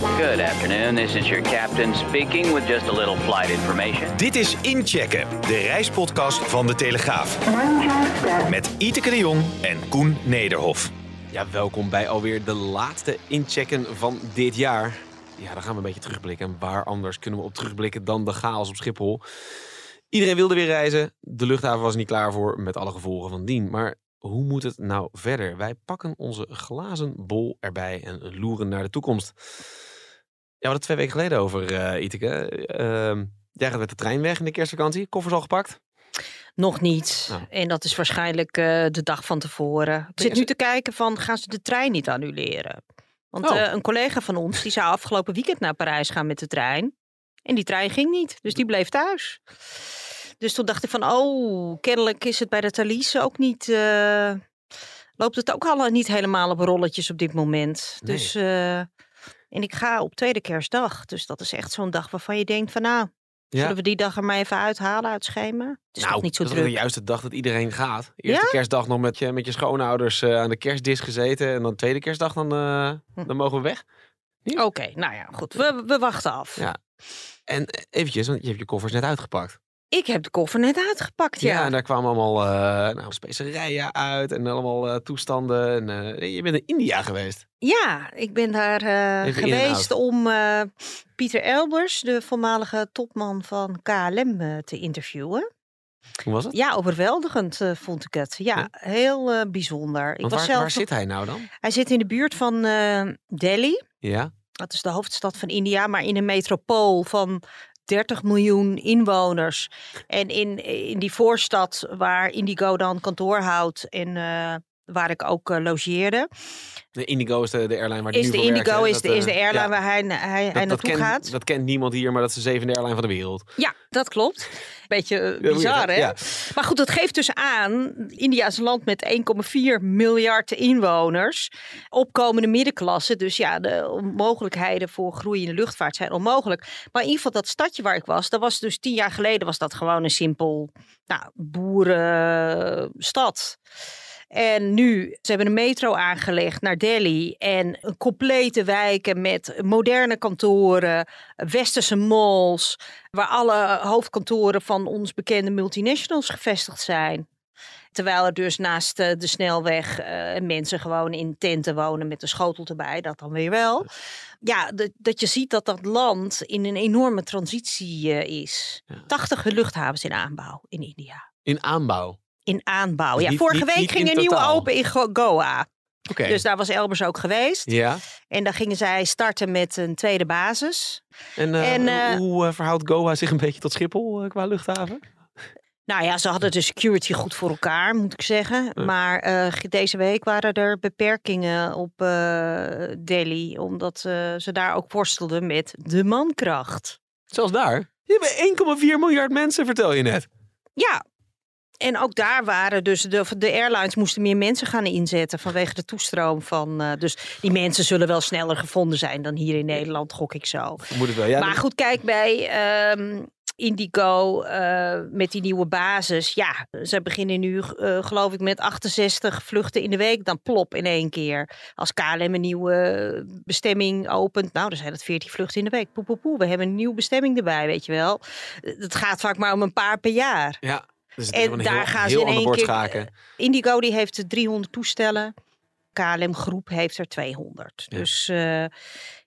Good afternoon. This is your captain speaking with just a little flight information. Dit is Inchecken, de reispodcast van De Telegraaf. Met Iteke de Jong en Koen Nederhof. Ja, welkom bij alweer de laatste inchecken van dit jaar. Ja, dan gaan we een beetje terugblikken. En waar anders kunnen we op terugblikken dan de chaos op Schiphol? Iedereen wilde weer reizen. De luchthaven was niet klaar voor, met alle gevolgen van dien. Maar hoe moet het nou verder? Wij pakken onze glazen bol erbij en loeren naar de toekomst. Ja, we hadden twee weken geleden over, eh Iteke. Uh, jij gaat met de trein weg in de kerstvakantie. Koffers al gepakt? Nog niet. Nou. En dat is waarschijnlijk eh, de dag van tevoren. Ik zit nu te kijken van, gaan ze de trein niet annuleren? Want Oh. eh, een collega van ons, die zou afgelopen weekend naar Parijs gaan met de trein. En die trein ging niet, dus die bleef thuis. Dus toen dacht ik van, oh, kennelijk is het bij de Thalys ook niet... loopt het ook al niet helemaal op rolletjes op dit moment. Nee. Dus, en ik ga op tweede kerstdag. Dus dat is echt zo'n dag waarvan je denkt van, nou, zullen we die dag er maar even uithalen uit het schema? Het is toch niet zo Nou, dat is druk. de juiste dag dat iedereen gaat. Eerste Ja? kerstdag nog met je, met je schoonouders eh, aan de kerstdis gezeten. En dan tweede kerstdag, dan, eh, Hm. dan mogen we weg. Oké, nou ja, goed. We, we wachten af. Ja. En eh, eventjes, want je hebt je koffers net uitgepakt. Ik heb de koffer net uitgepakt, ja. en daar kwamen allemaal eh nou, specerijen uit en allemaal eh, toestanden. En, eh, je bent in India geweest. Ja, ik ben daar geweest om Pieter Elbers, de voormalige topman van KLM, te interviewen. Hoe was het? Ja, overweldigend vond ik het. Ja, Ja. heel bijzonder. Ik was waar, zelf waar zit hij nou dan? Hij zit in de buurt van Delhi. Ja. Dat is de hoofdstad van India, maar in een metropool van 30 miljoen inwoners. En in, in die voorstad waar Indigo dan kantoor houdt en eh, waar ik ook eh, logeerde, De Indigo is de, de airline waar hij is nu de Indigo werkt, is de, is de eh, airline ja, waar hij, hij, dat, naartoe gaat. dat kent niemand hier, maar dat is de zevende airline van de wereld. Ja, dat klopt. Beetje eh, bizar, hè? hè? Ja. Maar goed, dat geeft dus aan, India is een land met 1,4 miljard inwoners, opkomende middenklasse. Dus ja, de mogelijkheden voor groei in de luchtvaart zijn onmogelijk. Maar in ieder geval dat stadje waar ik was, dat was dus tien jaar geleden was dat gewoon een simpel nou, boerenstad. En nu, ze hebben een metro aangelegd naar Delhi en een complete wijken met moderne kantoren, westerse malls, waar alle hoofdkantoren van ons bekende multinationals gevestigd zijn. Terwijl er dus naast eh, de snelweg eh, mensen gewoon in tenten wonen met een schotel erbij, dat dan weer wel. Ja, dat, dat je ziet dat dat land in een enorme transitie eh, is. Ja. 80 luchthavens in aanbouw in India. In aanbouw. In aanbouw. Dus ja, niet- vorige niet- week niet ging in een nieuwe totaal. open in Go- Goa. Oké. Dus daar was Elbers ook geweest. Ja. En daar gingen zij starten met een tweede basis. En, eh, En, eh, hoe eh, verhoudt Goa zich een beetje tot Schiphol qua luchthaven? Nou ja, ze hadden de security goed voor elkaar, moet ik zeggen. Maar eh, deze week waren er beperkingen op eh, Delhi. Omdat ze daar ook worstelden met de mankracht. Zelfs daar. Je hebt 1,4 miljard mensen, vertel je net. Ja. En ook daar waren dus de, de airlines moesten meer mensen gaan inzetten vanwege de toestroom van. eh, dus die mensen zullen wel sneller gevonden zijn dan hier in Nederland, gok ik zo. Moet het wel. Ja, maar goed, kijk bij ehm, Indigo eh, met die nieuwe basis. Ja, ze beginnen nu eh, geloof ik met 68 vluchten in de week. Dan plop in één keer. Als KLM een nieuwe bestemming opent. Nou, dan zijn het 14 vluchten in de week. Poe, poe, poe. We hebben een nieuwe bestemming erbij, weet je wel. Het gaat vaak maar om een paar per jaar. ja. Dus En daar heel, gaan ze heel in één keer- schaken. Indigo die heeft 300 toestellen. KLM Groep heeft er 200. Ja. Dus eh,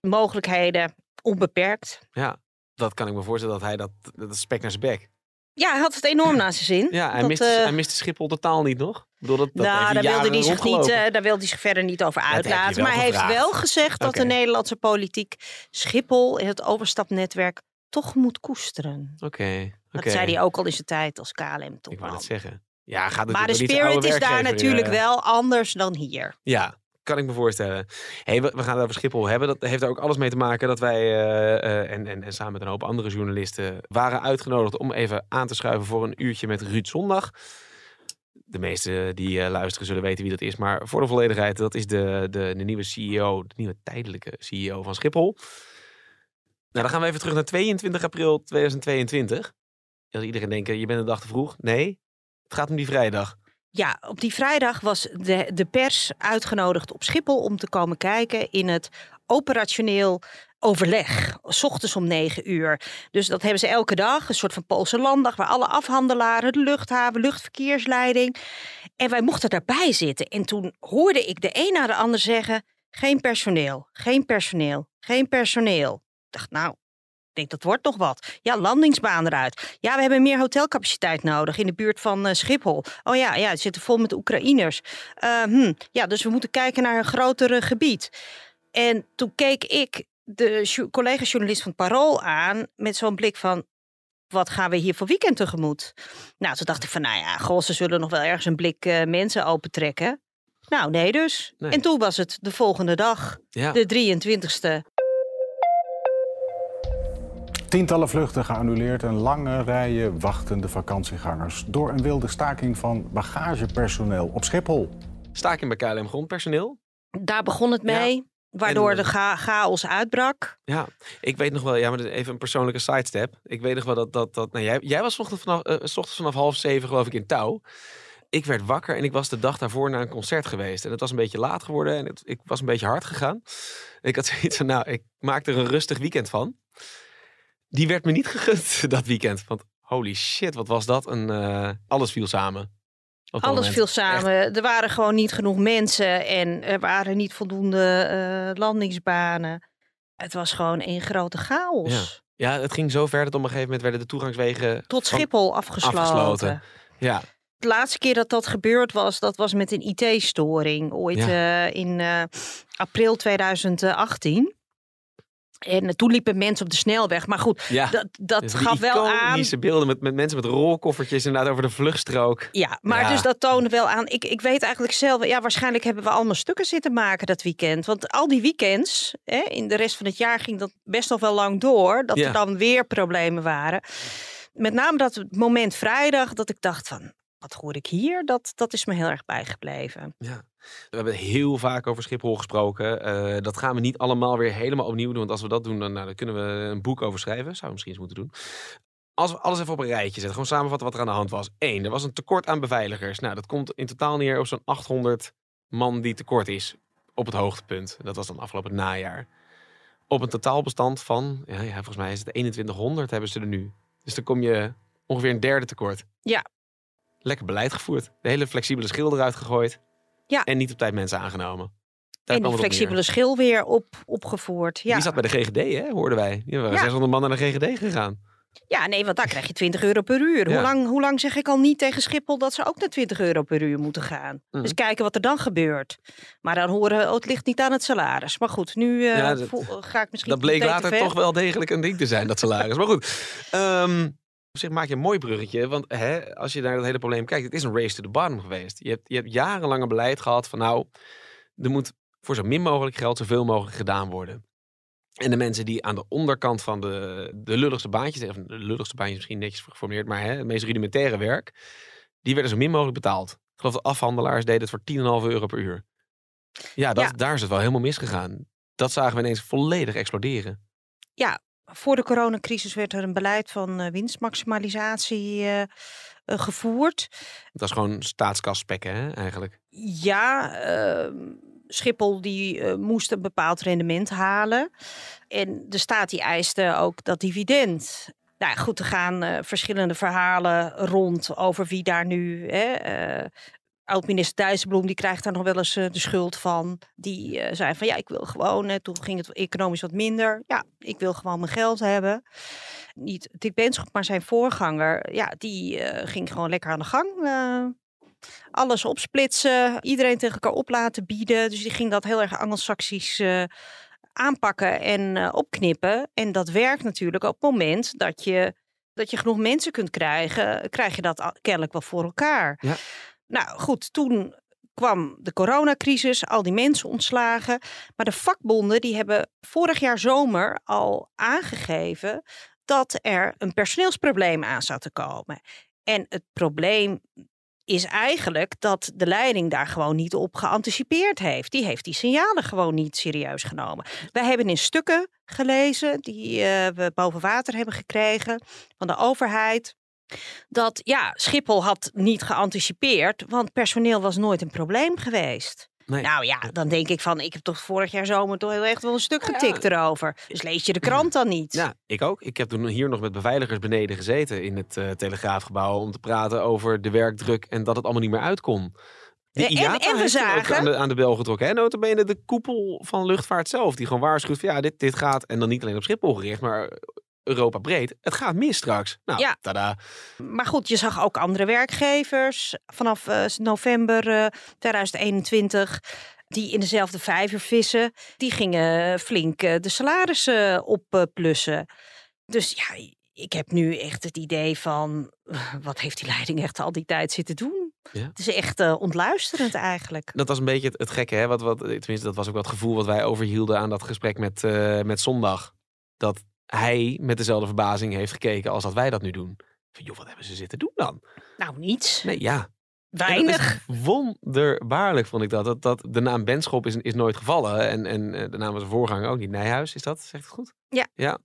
mogelijkheden onbeperkt. Ja, dat kan ik me voorstellen dat hij dat, dat spek naar zijn bek. Ja, hij had het enorm naar zijn zin. Ja, hij, Dat, eh, hij miste Schiphol totaal niet nog. Bedoel, dat, dat nou, hij daar wilde, hij zich niet, rondgelopen. eh, daar wilde hij zich verder niet over uitlaten. Maar hij heeft wel gezegd dat de Nederlandse politiek Schiphol in het overstapnetwerk toch moet koesteren. Oké, oké. Dat zei hij ook al in zijn tijd als KLM Ik wou het zeggen. Ja, gaat het Maar de spirit is daar natuurlijk eh, wel anders dan hier. Ja, kan ik me voorstellen. Hey, we, gaan het over Schiphol hebben. Dat heeft er ook alles mee te maken dat wij eh, eh, en, en, en samen met een hoop andere journalisten waren uitgenodigd om even aan te schuiven voor een uurtje met Ruud Zondag. De meesten die luisteren zullen weten wie dat is. Maar voor de volledigheid, dat is de, de, de nieuwe CEO, de nieuwe tijdelijke CEO van Schiphol. Nou, dan gaan we even terug naar 22 april 2022. Als iedereen denkt, je bent een dag te vroeg. Nee, het gaat om die vrijdag. Ja, op die vrijdag was de, de pers uitgenodigd op Schiphol om te komen kijken in het operationeel overleg. S ochtends om negen uur. Dus dat hebben ze elke dag, een soort van Poolse landdag, waar alle afhandelaren, de luchthaven, luchtverkeersleiding. En wij mochten daarbij zitten. En toen hoorde ik de een na de ander zeggen: geen personeel, geen personeel, geen personeel. Ik dacht, nou, ik denk dat wordt nog wat. Ja, landingsbaan eruit. Ja, we hebben meer hotelcapaciteit nodig in de buurt van uh, Schiphol. Oh ja, ja, het zit vol met Oekraïners. Uh, hm, ja, dus we moeten kijken naar een groter gebied. En toen keek ik de collega-journalist van Parool aan met zo'n blik van. Wat gaan we hier voor weekend tegemoet? Nou, toen dacht ik van, nou ja, goh, ze zullen nog wel ergens een blik uh, mensen opentrekken. Nou, nee dus. Nee. En toen was het de volgende dag, ja. de 23ste. Tientallen vluchten geannuleerd en lange rijen wachtende vakantiegangers... door een wilde staking van bagagepersoneel op Schiphol. Staking bij KLM grondpersoneel? Daar begon het mee. Ja. Waardoor en, de cha chaos uitbrak. Ja, ik weet nog wel, ja, maar even een persoonlijke sidestep. Ik weet nog wel dat, dat, dat nou, jij, jij was ochtends vanaf, uh, ochtends vanaf half zeven geloof ik in touw. Ik werd wakker en ik was de dag daarvoor naar een concert geweest. En het was een beetje laat geworden en het, ik was een beetje hard gegaan. Ik had zoiets van, nou, ik maak er een rustig weekend van die werd me niet gegund dat weekend. Want holy shit, wat was dat? Een, uh, alles viel samen. Alles viel samen. Er waren gewoon niet genoeg mensen en er waren niet voldoende uh, landingsbanen. Het was gewoon een grote chaos. Ja. ja. het ging zo ver dat op een gegeven moment werden de toegangswegen tot Schiphol afgesloten. afgesloten. Ja. De laatste keer dat dat gebeurd was, dat was met een IT-storing. Ooit ja. uh, in april 2018. En toen liepen mensen op de snelweg. Maar goed, ja, dat, dat gaf wel aan. beelden met, met mensen met rolkoffertjes inderdaad over de vluchtstrook. Ja, maar dus dat toonde wel aan. Ik, ik weet eigenlijk zelf, ja, waarschijnlijk hebben we allemaal stukken zitten maken dat weekend. Want al die weekends, hè, in de rest van het jaar ging dat best nog wel lang door. Dat er dan weer problemen waren. Met name dat moment vrijdag, dat ik dacht van, wat hoor ik hier? Dat, dat is me heel erg bijgebleven. Ja. We hebben heel vaak over Schiphol gesproken. Uh, dat gaan we niet allemaal weer helemaal opnieuw doen. Want als we dat doen, dan, nou, dan kunnen we een boek over schrijven. Zouden we misschien eens moeten doen. Als we alles even op een rijtje zetten, gewoon samenvatten wat er aan de hand was. Eén, er was een tekort aan beveiligers. Nou, dat komt in totaal neer op zo'n 800 man die tekort is op het hoogtepunt. Dat was dan afgelopen najaar. Op een totaalbestand van, ja, ja, volgens mij is het 2100 hebben ze er nu. Dus dan kom je ongeveer een derde tekort. Ja. Lekker beleid gevoerd. De hele flexibele schil eruit gegooid. Ja. En niet op tijd mensen aangenomen. Daar en die flexibele schil weer op, opgevoerd. Ja. Die zat bij de GGD, hè, hoorden wij. Die waren ja. 600 man naar de GGD gegaan. Ja, nee, want daar krijg je 20 euro per uur. Hoe, lang, hoe lang zeg ik al niet tegen Schiphol dat ze ook naar 20 euro per uur moeten gaan? Mm. Dus kijken wat er dan gebeurt. Maar dan horen, oh, het ligt niet aan het salaris. Maar goed, nu uh, ja, dat, ga ik misschien. Dat bleek later toch wel degelijk een ding te zijn, dat salaris. maar goed. Um, op zich maak je een mooi bruggetje. Want hè, als je naar dat hele probleem kijkt, het is een race to the bottom geweest. Je hebt, je hebt jarenlang een beleid gehad van nou, er moet voor zo min mogelijk geld zoveel mogelijk gedaan worden. En de mensen die aan de onderkant van de, de lulligste baantjes, of de lulligste baantjes misschien netjes geformuleerd, maar hè, het meest rudimentaire werk, die werden zo min mogelijk betaald. Ik geloof dat afhandelaars deden het voor 10,5 euro per uur. Ja, dat, daar is het wel helemaal misgegaan. Dat zagen we ineens volledig exploderen. Ja, voor de coronacrisis werd er een beleid van uh, winstmaximalisatie uh, uh, gevoerd. Dat is gewoon staatskas spekken, hè, eigenlijk? Ja, ehm, Schiphol die moest een bepaald rendement halen. En de staat die eiste ook dat dividend. Nou goed, er gaan verschillende verhalen rond over wie daar nu hè, oud-minister Dijsselbloem, die krijgt daar nog wel eens uh, de schuld van. Die uh, zei van ja, ik wil gewoon, uh, toen ging het economisch wat minder. Ja, ik wil gewoon mijn geld hebben. Niet Dick Benschop, maar zijn voorganger, ja, die ging gewoon lekker aan de gang. alles opsplitsen, iedereen tegen elkaar op laten bieden. Dus die ging dat heel erg anglo-saxisch aanpakken en opknippen. En dat werkt natuurlijk op het moment dat je, dat je genoeg mensen kunt krijgen, krijg je dat kennelijk wel voor elkaar. Ja. Nou goed, toen kwam de coronacrisis, al die mensen ontslagen. Maar de vakbonden die hebben vorig jaar zomer al aangegeven dat er een personeelsprobleem aan zou te komen. En het probleem is eigenlijk dat de leiding daar gewoon niet op geanticipeerd heeft. Die heeft die signalen gewoon niet serieus genomen. Wij hebben in stukken gelezen die uh, we boven water hebben gekregen van de overheid. Dat ja, Schiphol had niet geanticipeerd, want personeel was nooit een probleem geweest. Nou ja, dan denk ik van, ik heb toch vorig jaar zomer toch heel echt wel een stuk getikt erover. Dus lees je de krant dan niet? Ja, ik ook. Ik heb toen hier nog met beveiligers beneden gezeten in het uh, Telegraafgebouw om te praten over de werkdruk en dat het allemaal niet meer uitkomt. De IATA en, en we zagen... aan de, aan de bel getrokken. Hè? Notabene de koepel van luchtvaart zelf. Die gewoon waarschuwt van ja, dit, dit gaat. En dan niet alleen op Schiphol gericht, maar Europa breed. Het gaat mis straks. Nou, ja. tada. Maar goed, je zag ook andere werkgevers vanaf uh, november uh, 2021 die in dezelfde vijver vissen. Die gingen flink uh, de salarissen opplussen. dus ja, ik heb nu echt het idee van... wat heeft die leiding echt al die tijd zitten doen? Ja. Het is echt uh, ontluisterend eigenlijk. Dat was een beetje het, het gekke, hè? Wat, wat, tenminste, dat was ook wat gevoel wat wij overhielden aan dat gesprek met, uh, met zondag. Dat hij met dezelfde verbazing heeft gekeken als dat wij dat nu doen. Van, joh, wat hebben ze zitten doen dan? Nou, niets. Nee, ja. Weinig. Wonderbaarlijk vond ik dat. dat. Dat de naam Benschop is, is nooit gevallen. En, en eh, de naam van zijn voorganger ook niet. Nijhuis, is dat? Zegt het goed? Ja. Ja.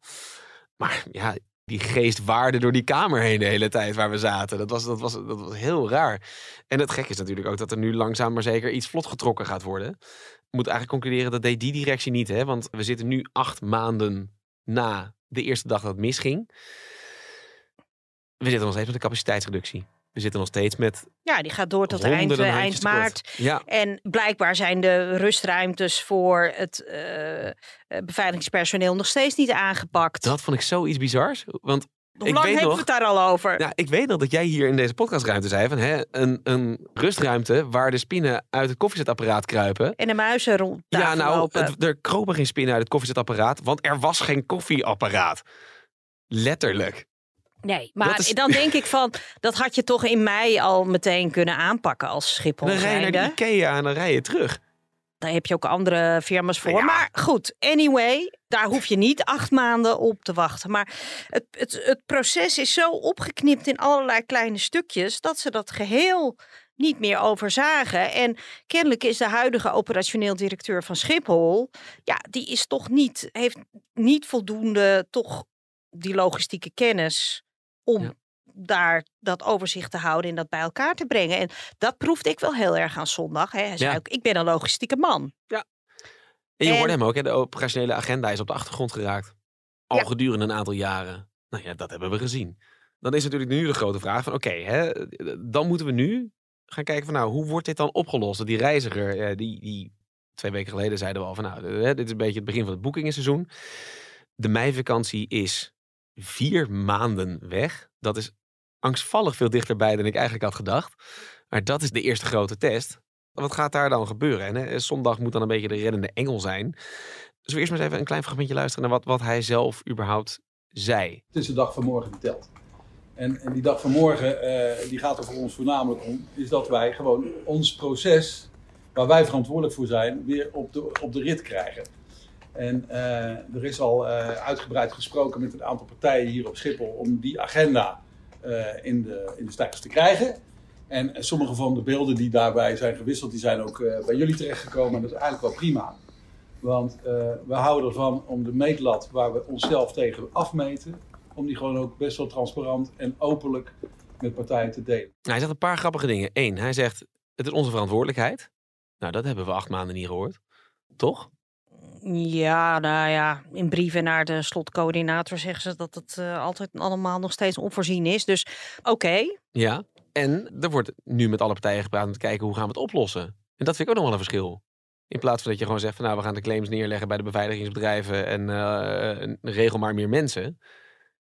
Maar ja, die geest waarde door die kamer heen de hele tijd waar we zaten. Dat was, dat, was, dat was heel raar. En het gek is natuurlijk ook dat er nu langzaam maar zeker iets vlot getrokken gaat worden. Ik moet eigenlijk concluderen dat deed die directie niet. Hè? Want we zitten nu acht maanden na de eerste dag dat het misging. We zitten nog steeds met de capaciteitsreductie. We zitten nog steeds met. Ja, die gaat door tot eind, eind maart. Ja. En blijkbaar zijn de rustruimtes voor het uh, beveiligingspersoneel nog steeds niet aangepakt. Dat vond ik zoiets bizars. Want hoe lang hebben we het daar al over? Ja, ik weet nog dat jij hier in deze podcastruimte zei van hè, een, een rustruimte waar de spinnen uit het koffiezetapparaat kruipen. En de muizen rond. Ja, nou, het, er kropen geen spinnen uit het koffiezetapparaat, want er was geen koffieapparaat. Letterlijk. Nee, maar dan denk ik van, dat had je toch in mei al meteen kunnen aanpakken als Schiphol. Dan rij je naar de Ikea en dan rij je terug. Daar heb je ook andere firma's voor. Maar goed, anyway, daar hoef je niet acht maanden op te wachten. Maar het, het, het proces is zo opgeknipt in allerlei kleine stukjes dat ze dat geheel niet meer overzagen. En kennelijk is de huidige operationeel directeur van Schiphol, ja, die is toch niet, heeft niet voldoende toch die logistieke kennis om daar dat overzicht te houden en dat bij elkaar te brengen. En dat proefde ik wel heel erg aan zondag. Hè. Hij zei ook, ik ben een logistieke man. Ja. En je hoorde hem ook, hè? de operationele agenda is op de achtergrond geraakt. Al gedurende een aantal jaren. Nou ja, dat hebben we gezien. Dan is natuurlijk nu de grote vraag van oké, dan moeten we nu gaan kijken van nou, hoe wordt dit dan opgelost? Die reiziger, die, die twee weken geleden zeiden we al van nou, dit is een beetje het begin van het boekingenseizoen. De meivakantie is vier maanden weg. Dat is angstvallig veel dichterbij dan ik eigenlijk had gedacht. Maar dat is de eerste grote test. Wat gaat daar dan gebeuren? En hè, zondag moet dan een beetje de reddende engel zijn. Dus we eerst maar eens even een klein fragmentje luisteren naar wat, wat hij zelf überhaupt zei. Het is de dag van morgen die telt. En, en die dag van morgen, uh, die gaat er voor ons voornamelijk om, is dat wij gewoon ons proces, waar wij verantwoordelijk voor zijn, weer op de, op de rit krijgen. En uh, er is al uitgebreid gesproken met een aantal partijen hier op Schiphol om die agenda in, de, in de stijgers te krijgen. En sommige van de beelden die daarbij zijn gewisseld, die zijn ook bij jullie terechtgekomen. En dat is eigenlijk wel prima. Want we houden ervan om de meetlat waar we onszelf tegen afmeten, om die gewoon ook best wel transparant en openlijk met partijen te delen. Hij zegt een paar grappige dingen. Eén, hij zegt het is onze verantwoordelijkheid. Nou, dat hebben we acht maanden niet gehoord. Toch? Ja, nou ja, in brieven naar de slotcoördinator zeggen ze dat het uh, altijd allemaal nog steeds onvoorzien is. Dus oké. Ja, en er wordt nu met alle partijen gepraat om te kijken hoe gaan we het oplossen. En dat vind ik ook nog wel een verschil. In plaats van dat je gewoon zegt van nou we gaan de claims neerleggen bij de beveiligingsbedrijven en uh, regel maar meer mensen.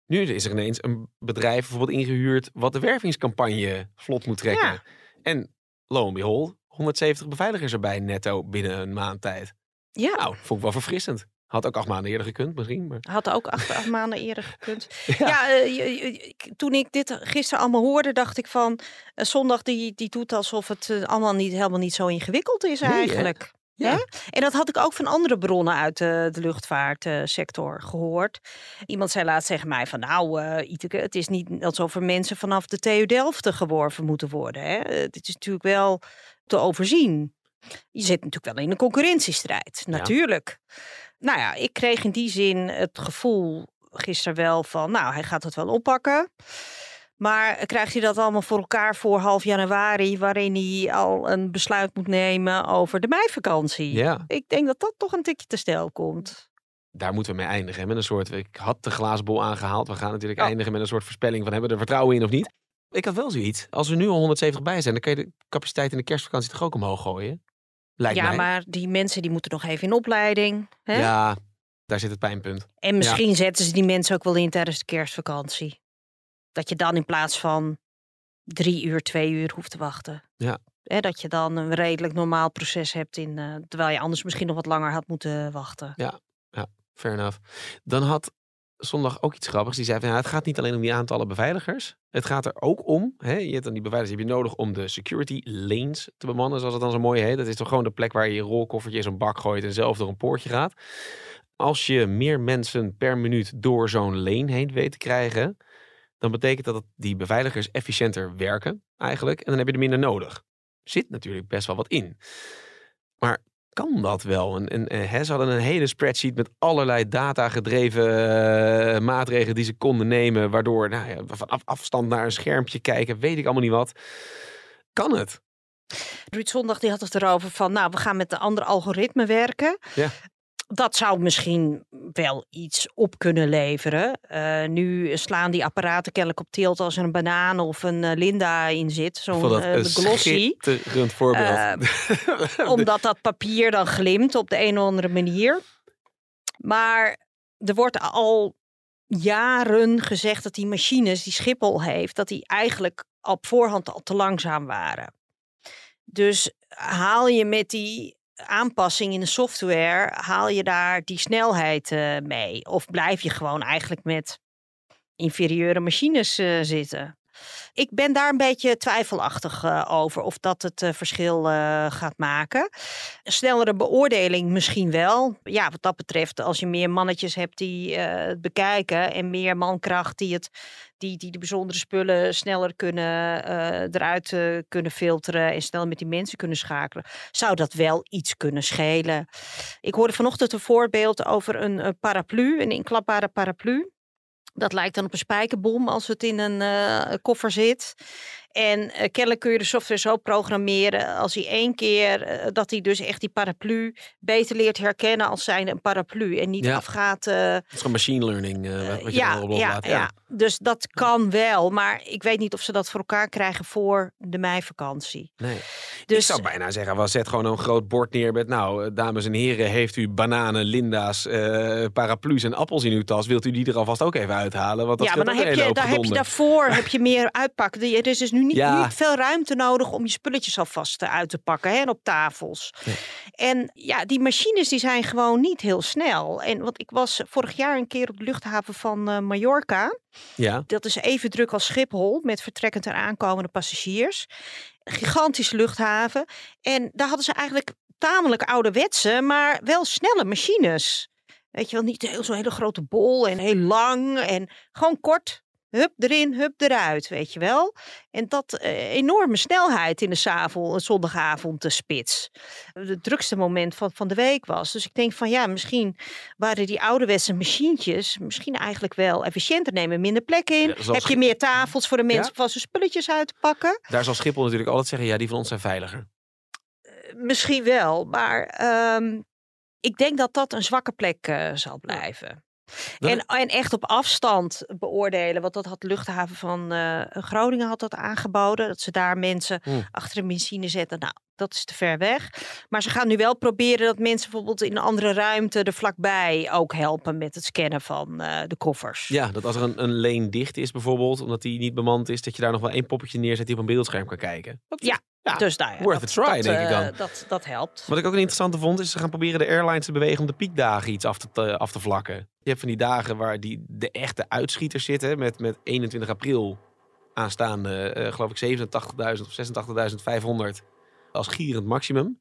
Nu is er ineens een bedrijf bijvoorbeeld ingehuurd wat de wervingscampagne vlot moet trekken. Ja. En lo en behold, 170 beveiligers erbij netto binnen een maand tijd. Ja. Nou, vond ik wel verfrissend. Had ook acht maanden eerder gekund misschien. Maar... Had ook acht, acht maanden eerder gekund. Ja, eh, je- je- ik- toen ik dit gisteren allemaal hoorde, dacht ik van... eh, zondag die, die doet alsof het eh, allemaal niet, helemaal niet zo ingewikkeld is Nee, hè? eigenlijk. Ja. En dat had ik ook van andere bronnen uit de, de luchtvaartsector gehoord. Iemand zei laatst tegen mij van... nou, eh Iteke, het is niet alsof er mensen vanaf de TU Delft geworven moeten worden. Hè? Dit is natuurlijk wel te overzien. Je zit natuurlijk wel in een concurrentiestrijd, natuurlijk. Nou ja, ik kreeg in die zin het gevoel gisteren wel van... nou, hij gaat het wel oppakken. Maar krijgt hij dat allemaal voor elkaar voor half januari... waarin hij al een besluit moet nemen over de meivakantie? Ja, Ik denk dat dat toch een tikje te stijl komt. daar moeten we mee eindigen. hè, Met een soort, ik had de glazen bol aangehaald. We gaan natuurlijk Ja. eindigen met een soort voorspelling van hebben we er vertrouwen in of niet. Ik had wel zoiets. Als er nu al 170 bij zijn, dan kan je de capaciteit in de kerstvakantie toch ook omhoog gooien? Lijkt ja, mij. maar die mensen die moeten nog even in opleiding. Hè? Ja, daar zit het pijnpunt. En misschien zetten ze die mensen ook wel in tijdens de kerstvakantie. Dat je dan in plaats van drie uur, twee uur hoeft te wachten. Ja. Hè, dat je dan een redelijk normaal proces hebt in, eh, terwijl je anders misschien nog wat langer had moeten wachten. Fair enough. Dan had zondag ook iets grappigs. Die zei van ja, het gaat niet alleen om die aantallen beveiligers. Het gaat er ook om, hè, je hebt dan die beveiligers heb je nodig om de security lanes te bemannen, zoals het dan zo mooi heet. Dat is toch gewoon de plek waar je je rolkoffertje in zo'n bak gooit en zelf door een poortje gaat. Als je meer mensen per minuut door zo'n lane heen weet te krijgen, dan betekent dat dat die beveiligers efficiënter werken eigenlijk. En dan heb je er minder nodig. Zit natuurlijk best wel wat in. Maar kan dat wel? En, en, en hè, ze hadden een hele spreadsheet met allerlei data-gedreven eh, maatregelen die ze konden nemen, waardoor nou ja, van af- afstand naar een schermpje kijken, weet ik allemaal niet wat. Kan het? Ruud Zondag die had het erover van, nou, we gaan met een ander algoritme werken. Ja. Dat zou misschien wel iets op kunnen leveren. Eh, nu slaan die apparaten kennelijk op tilt als er een banaan of een eh, Linda in zit. Zo'n een glossy. schitterend voorbeeld. Omdat dat papier dan glimt op de een of andere manier. Maar er wordt al jaren gezegd dat die machines die Schiphol heeft, dat die eigenlijk op voorhand al te langzaam waren. Dus haal je met die aanpassing in de software, haal je daar die snelheid eh, mee? Of blijf je gewoon eigenlijk met inferieure machines eh, zitten? Ik ben daar een beetje twijfelachtig eh, over of dat het eh, verschil eh, gaat maken. Een snellere beoordeling misschien wel. Ja, wat dat betreft, als je meer mannetjes hebt die het bekijken en meer mankracht die, het, die, die de bijzondere spullen sneller kunnen, eruit kunnen filteren en sneller met die mensen kunnen schakelen, zou dat wel iets kunnen schelen. Ik hoorde vanochtend een voorbeeld over een, paraplu, een inklapbare paraplu. Dat lijkt dan op een spijkerbom als het in een eh, koffer zit. En eh, kennelijk kun je de software zo programmeren als hij één keer eh, dat hij dus echt die paraplu beter leert herkennen als zijn een paraplu en niet Ja. afgaat. eh, Het is gewoon machine learning eh, wat- je ja, ja, ja, dus dat kan wel, maar ik weet niet of ze dat voor elkaar krijgen voor de meivakantie. Nee. Dus Ik zou bijna zeggen, wel, zet gewoon een groot bord neer met... nou, eh, dames en heren, heeft u bananen, linda's, eh, paraplu's en appels in uw tas? Wilt u die er alvast ook even uithalen? Want dat ja, maar dan heb je, daar heb je daarvoor heb je meer uitpakken. Er is dus nu niet, Ja. niet veel ruimte nodig om je spulletjes alvast eh, uit te pakken hè, en op tafels. En ja, die machines die zijn gewoon niet heel snel. En want ik was vorig jaar een keer op de luchthaven van eh, Mallorca. Ja, Dat is even druk als Schiphol met vertrekkend en aankomende passagiers. Gigantische luchthaven. En daar hadden ze eigenlijk tamelijk ouderwetse, maar wel snelle machines. Weet je wel, niet heel- zo'n hele grote bol en heel lang en gewoon kort. Hup erin, hup eruit, weet je wel. En dat eh, enorme snelheid in de zavel, zondagavond de spits. Het drukste moment van, van de week was. Dus ik denk van ja, misschien waren die ouderwetse machientjes misschien eigenlijk wel efficiënter nemen. Minder plek in. Ja, Heb je meer tafels voor de mensen Ja. hun spulletjes uit te pakken? daar zal Schiphol natuurlijk altijd zeggen... ja, die van ons zijn veiliger. Misschien wel, maar ehm, ik denk dat dat een zwakke plek eh, zal blijven. En, en echt op afstand beoordelen, want dat had de luchthaven van eh, Groningen had dat aangeboden. Dat ze daar mensen Hmm. achter een machine zetten. Nou, dat is te ver weg. Maar ze gaan nu wel proberen dat mensen bijvoorbeeld in een andere ruimte er vlakbij ook helpen met het scannen van eh, de koffers. Ja, dat als er een, een leen dicht is bijvoorbeeld... omdat die niet bemand is... dat je daar nog wel één poppetje neerzet die op een beeldscherm kan kijken. Dat Ja, Ja, dus nou ja, worth dat, a try, dat, denk ik eh, dan. Dat, dat helpt. Wat ik ook een interessante vond, is ze gaan proberen de airlines te bewegen om de piekdagen iets af te, te- af te vlakken. Je hebt van die dagen waar die, de echte uitschieters zitten met, met 21 april aanstaande, eh, geloof ik, 87.000 of 86.500 als gierend maximum.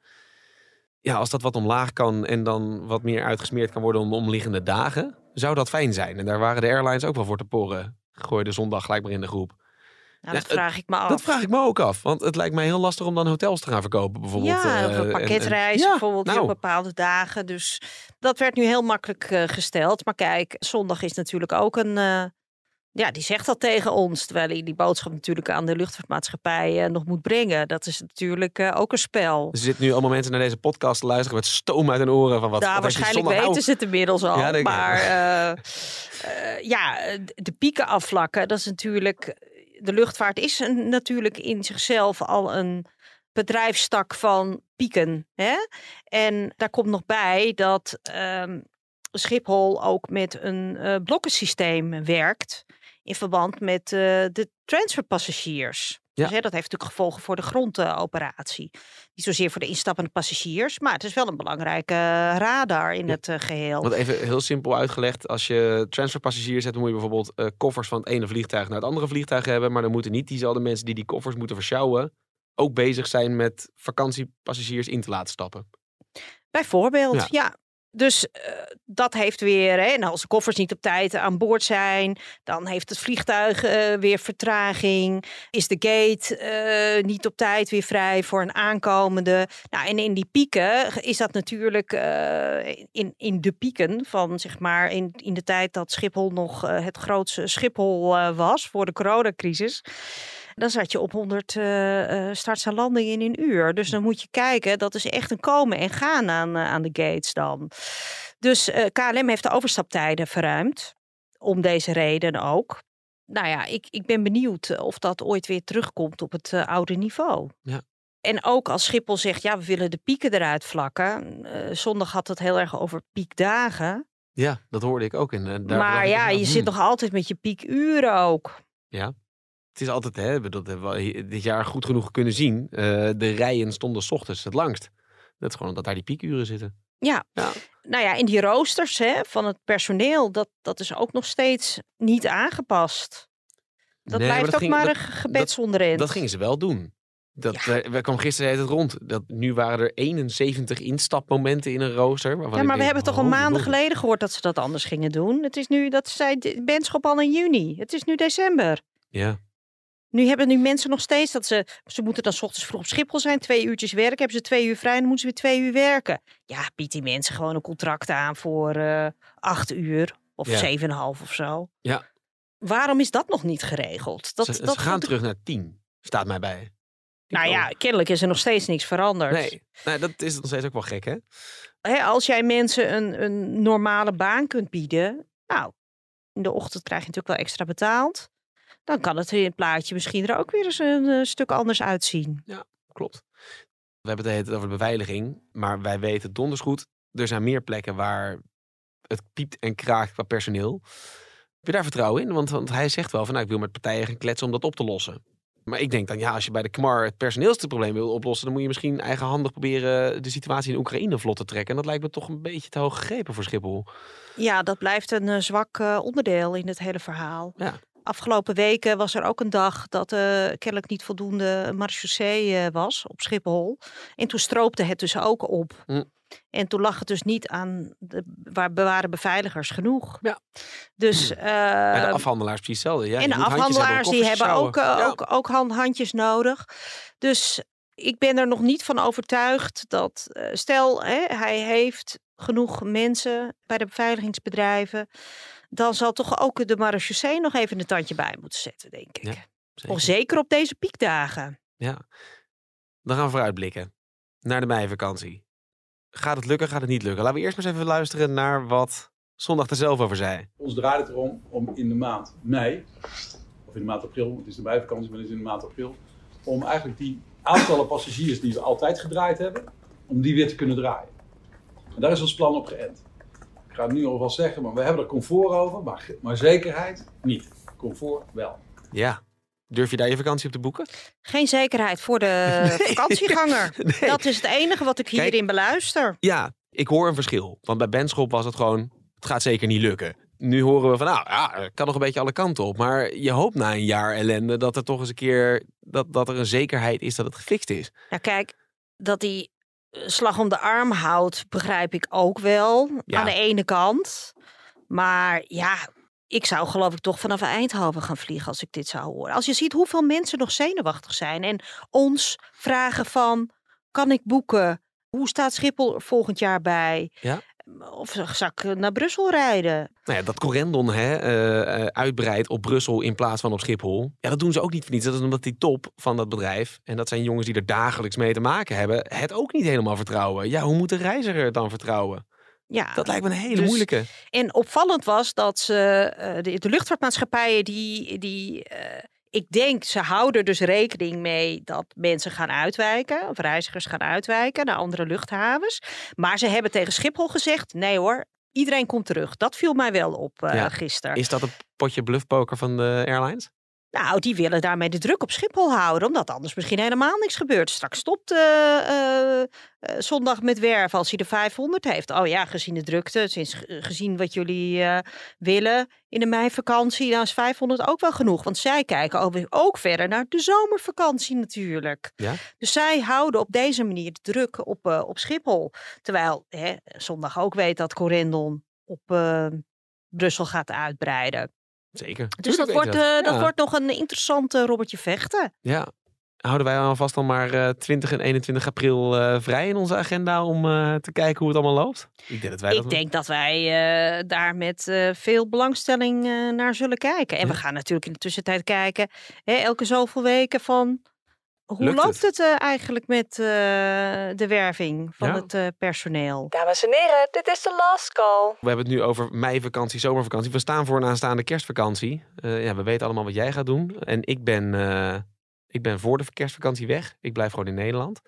Ja, als dat wat omlaag kan en dan wat meer uitgesmeerd kan worden om de omliggende dagen, zou dat fijn zijn. En daar waren de airlines ook wel voor te porren. Gooi de zondag gelijk maar in de groep. Nou, dat vraag ik me af. Dat vraag ik me ook af. Want het lijkt mij heel lastig om dan hotels te gaan verkopen bijvoorbeeld. Ja, eh, een en- pakketreizen Ja, bijvoorbeeld nou. op bepaalde dagen. Dus dat werd nu heel makkelijk eh, gesteld. Maar kijk, zondag is natuurlijk ook een... eh, ja, die zegt dat tegen ons. Terwijl hij die boodschap natuurlijk aan de luchtvaartmaatschappij eh, nog moet brengen. Dat is natuurlijk eh, ook een spel. Er zitten nu allemaal mensen naar deze podcast te luisteren met stoom uit hun oren. Van wat, nou, wat waarschijnlijk weten nou- ze het inmiddels al. Ja, maar eh, ja, de pieken afvlakken, dat is natuurlijk... De luchtvaart is een, natuurlijk in zichzelf al een bedrijfstak van pieken. Hè? En daar komt nog bij dat ehm, Schiphol ook met een blokkensysteem werkt... in verband met eh, de transferpassagiers. Ja. Dus, hè, dat heeft natuurlijk gevolgen voor de grondoperatie. Niet zozeer voor de instappende passagiers, maar het is wel een belangrijke radar in Ja. het eh, geheel. Want even heel simpel uitgelegd. Als je transferpassagiers hebt, moet je bijvoorbeeld eh, koffers van het ene vliegtuig naar het andere vliegtuig hebben. Maar dan moeten niet diezelfde mensen die die koffers moeten versjouwen... ook bezig zijn met vakantiepassagiers in te laten stappen. Bijvoorbeeld, Ja. ja. Dus eh, dat heeft weer, hè, als de koffers niet op tijd aan boord zijn, dan heeft het vliegtuig eh, weer vertraging. Is de gate eh, niet op tijd weer vrij voor een aankomende? Nou, en in die pieken is dat natuurlijk in, in de pieken van zeg maar in, in de tijd dat Schiphol nog het grootste Schiphol was voor de coronacrisis. Dan zat je op 100 eh, eh, starts en landingen in een uur. Dus dan moet je kijken, dat is echt een komen en gaan aan, eh, aan de gates dan. Dus KLM heeft de overstaptijden verruimd. Om deze reden ook. Nou ja, ik, ik ben benieuwd of dat ooit weer terugkomt op het oude niveau. Ja. En ook als Schiphol zegt, ja, we willen de pieken eruit vlakken. Zondag had het heel erg over piekdagen. Ja, dat hoorde ik ook. Dacht maar ja, je hmm. zit nog altijd met je piekuren ook. Het is altijd, hè, dat hebben we dit jaar goed genoeg kunnen zien. eh, de rijen stonden 's ochtends het langst. Dat is gewoon omdat daar die piekuren zitten. Ja. Ja. Nou ja, in die roosters hè, van het personeel, dat, dat is ook nog steeds niet aangepast. Dat Nee, maar blijft dat ook ging- maar dat- een ge- gebedsonderend. Dat gingen ze wel doen. Dat, Ja. we, we kwam gisteren het rond. Dat, nu waren er 71 instapmomenten in een rooster. ja, maar we hebben toch al maanden geleden gehoord dat ze dat anders gingen doen. Het is nu, dat zei Benschop al in juni. Het is nu december. Ja, Nu hebben nu mensen nog steeds dat ze, ze moeten dan 's ochtends vroeg op Schiphol zijn, twee uurtjes werken, hebben ze twee uur vrij en dan moeten ze weer twee uur werken. Ja, bied die mensen gewoon een contract aan voor eh, acht uur of Ja. zeven en een half of zo. Ja. Waarom is dat nog niet geregeld? Dat, ze, ze dat gaan vond ik- terug naar 10. Staat mij bij. Nou ja, kennelijk is er nog steeds niks veranderd. Nee, nee, dat is nog steeds ook wel gek, hè? Hè, als jij mensen een, een normale baan kunt bieden, nou, in de ochtend krijg je natuurlijk wel extra betaald. Dan kan het in het plaatje misschien er ook weer eens een eh, stuk anders uitzien. Klopt. We hebben het hele over de beveiliging. Maar wij weten donders goed. Er zijn meer plekken waar het piept en kraakt qua personeel. Heb je daar vertrouwen in? Want, want hij zegt wel van nou, ik wil met partijen gaan kletsen om dat op te lossen. Maar ik denk dan, ja, als je bij de KMAR het personeelsprobleem wil oplossen, dan moet je misschien eigenhandig proberen de situatie in Oekraïne vlot te trekken. En dat lijkt me toch een beetje te hoog gegrepen voor Schiphol. Ja, dat blijft een eh, zwak eh, onderdeel in het hele verhaal. Ja. Afgelopen weken was er ook een dag dat eh kennelijk niet voldoende marechaussee eh was op Schiphol. En toen stroopte het dus ook op. Hm. En toen lag het dus niet aan de waar bewaren beveiligers genoeg. Ja. Dus, de eh, afhandelaars precies hetzelfde. Ja, en de hebben afhandelaars die hebben ook, eh. Ja. ook, ook hand- handjes nodig. Dus ik ben er nog niet van overtuigd dat, stel hij hij heeft genoeg mensen bij de beveiligingsbedrijven, dan zal toch ook de marechaussee nog even een tandje bij moeten zetten, denk ik. Ja, Zeker. Of zeker op deze piekdagen. Ja. Dan gaan we vooruitblikken naar de meivakantie. Gaat het lukken, gaat het niet lukken? Laten we eerst maar eens even luisteren naar wat Zondag er zelf over zei. Ons draait het erom om in de maand mei, of in de maand april, het is de bijvakantie, maar het is in de maand april, om eigenlijk die aantallen passagiers die we altijd gedraaid hebben, om die weer te kunnen draaien. En daar is ons plan op geënt. Ga het nu alvast zeggen, maar we hebben er comfort over, maar, maar zekerheid niet. Comfort wel. Ja, Durf je daar je vakantie op te boeken? Geen zekerheid voor de Nee. vakantieganger. Nee. Dat is het enige wat ik Kijk. hierin beluister. Ja, ik hoor een verschil. Want bij Benschop was het gewoon, het gaat zeker niet lukken. Nu horen we van, nou ja, het kan nog een beetje alle kanten op. Maar je hoopt na een jaar ellende dat er toch eens een keer, dat, dat er een zekerheid is dat het gefixt is. Ja, kijk, dat die slag om de arm houdt, begrijp ik ook wel. Ja. Aan de ene kant. Maar ja, ik zou geloof ik toch vanaf Eindhoven gaan vliegen als ik dit zou horen. Als je ziet hoeveel mensen nog zenuwachtig zijn en ons vragen van, kan ik boeken? Hoe staat Schiphol er volgend jaar bij? Ja. Of zou ik naar Brussel rijden? Nou ja, dat Corendon hè, eh, eh, uitbreidt op Brussel in plaats van op Schiphol. Ja, dat doen ze ook niet voor niets. Dat is omdat die top van dat bedrijf, en dat zijn jongens die er dagelijks mee te maken hebben, het ook niet helemaal vertrouwen. Ja, hoe moet de reiziger het dan vertrouwen? Ja, Dat lijkt me een hele Dus- moeilijke. En opvallend was dat ze, eh, de, de luchtvaartmaatschappijen die, die ik denk, ze houden dus rekening mee dat mensen gaan uitwijken, of reizigers gaan uitwijken naar andere luchthavens. Maar ze hebben tegen Schiphol gezegd, nee hoor, iedereen komt terug. Dat viel mij wel op Ja. gisteren. Is dat een potje bluffpoker van de airlines? Nou, die willen daarmee de druk op Schiphol houden, omdat anders misschien helemaal niks gebeurt. Straks stopt eh, zondag met werf als hij de 500 heeft. Oh ja, gezien de drukte, sinds, gezien wat jullie willen in de meivakantie, dan is 500 ook wel genoeg. Want zij kijken ook, ook verder naar de zomervakantie natuurlijk. Ja. Dus zij houden op deze manier de druk op, op Schiphol. Terwijl hè, zondag ook weet dat Corendon op Brussel gaat uitbreiden. Zeker. Dus dat wordt, eh, dat Ja. wordt nog een interessante Robbertje vechten. Ja. Houden wij alvast dan maar eh, 20 en 21 april eh, vrij in onze agenda om eh, te kijken hoe het allemaal loopt? Ik denk dat wij Ik dat denk dat wij eh, daar met eh, veel belangstelling eh, naar zullen kijken. En we gaan natuurlijk in de tussentijd kijken, hè, elke zoveel weken van... Hoe Lukt loopt het, eh, eigenlijk met eh, de werving van Ja. het eh, personeel? Dames en heren, dit is de last call. We hebben het nu over meivakantie, zomervakantie. We staan voor een aanstaande kerstvakantie. Eh, ja, we weten allemaal wat jij gaat doen. En ik ben, eh, ik ben voor de kerstvakantie weg. Ik blijf gewoon in Nederland.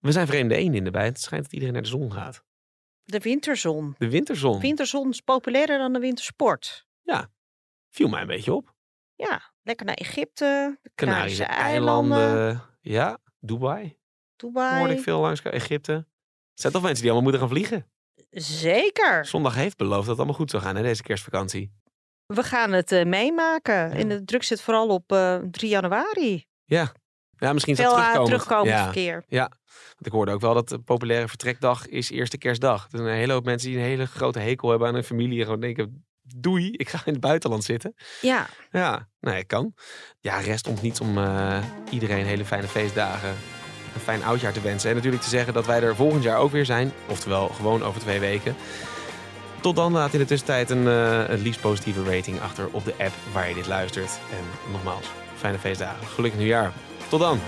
We zijn vreemde eenden in de bij. Het schijnt dat iedereen naar de zon gaat. De winterzon. De winterzon Winterzon is populairder dan de wintersport. viel mij een beetje op. Ja, lekker naar Egypte, de Canarische eilanden, eilanden. Ja, Dubai. Dubai. Hoorde ik veel langs. Egypte. Het zijn toch mensen die allemaal moeten gaan vliegen. Zeker. Zondag heeft beloofd dat het allemaal goed zou gaan, hè, deze kerstvakantie. We gaan het eh, meemaken. En de druk zit vooral op eh 3 januari. Ja. Ja, misschien is dat aan terugkomend. terugkomend ja. verkeer. Ja, want ik hoorde ook wel dat de populaire vertrekdag is eerste kerstdag. Er zijn een hele hoop mensen die een hele grote hekel hebben aan hun familie. En gewoon denken, doei, ik ga in het buitenland zitten. Ja, Ja, nee, kan. Ja, rest ons niets om eh, iedereen hele fijne feestdagen, een fijn oudjaar te wensen. En natuurlijk te zeggen dat wij er volgend jaar ook weer zijn. Oftewel, gewoon over twee weken. Tot dan laat in de tussentijd een, eh, een liefst positieve rating achter op de app waar je dit luistert. En nogmaals, fijne feestdagen. Gelukkig nieuwjaar. Tot dan.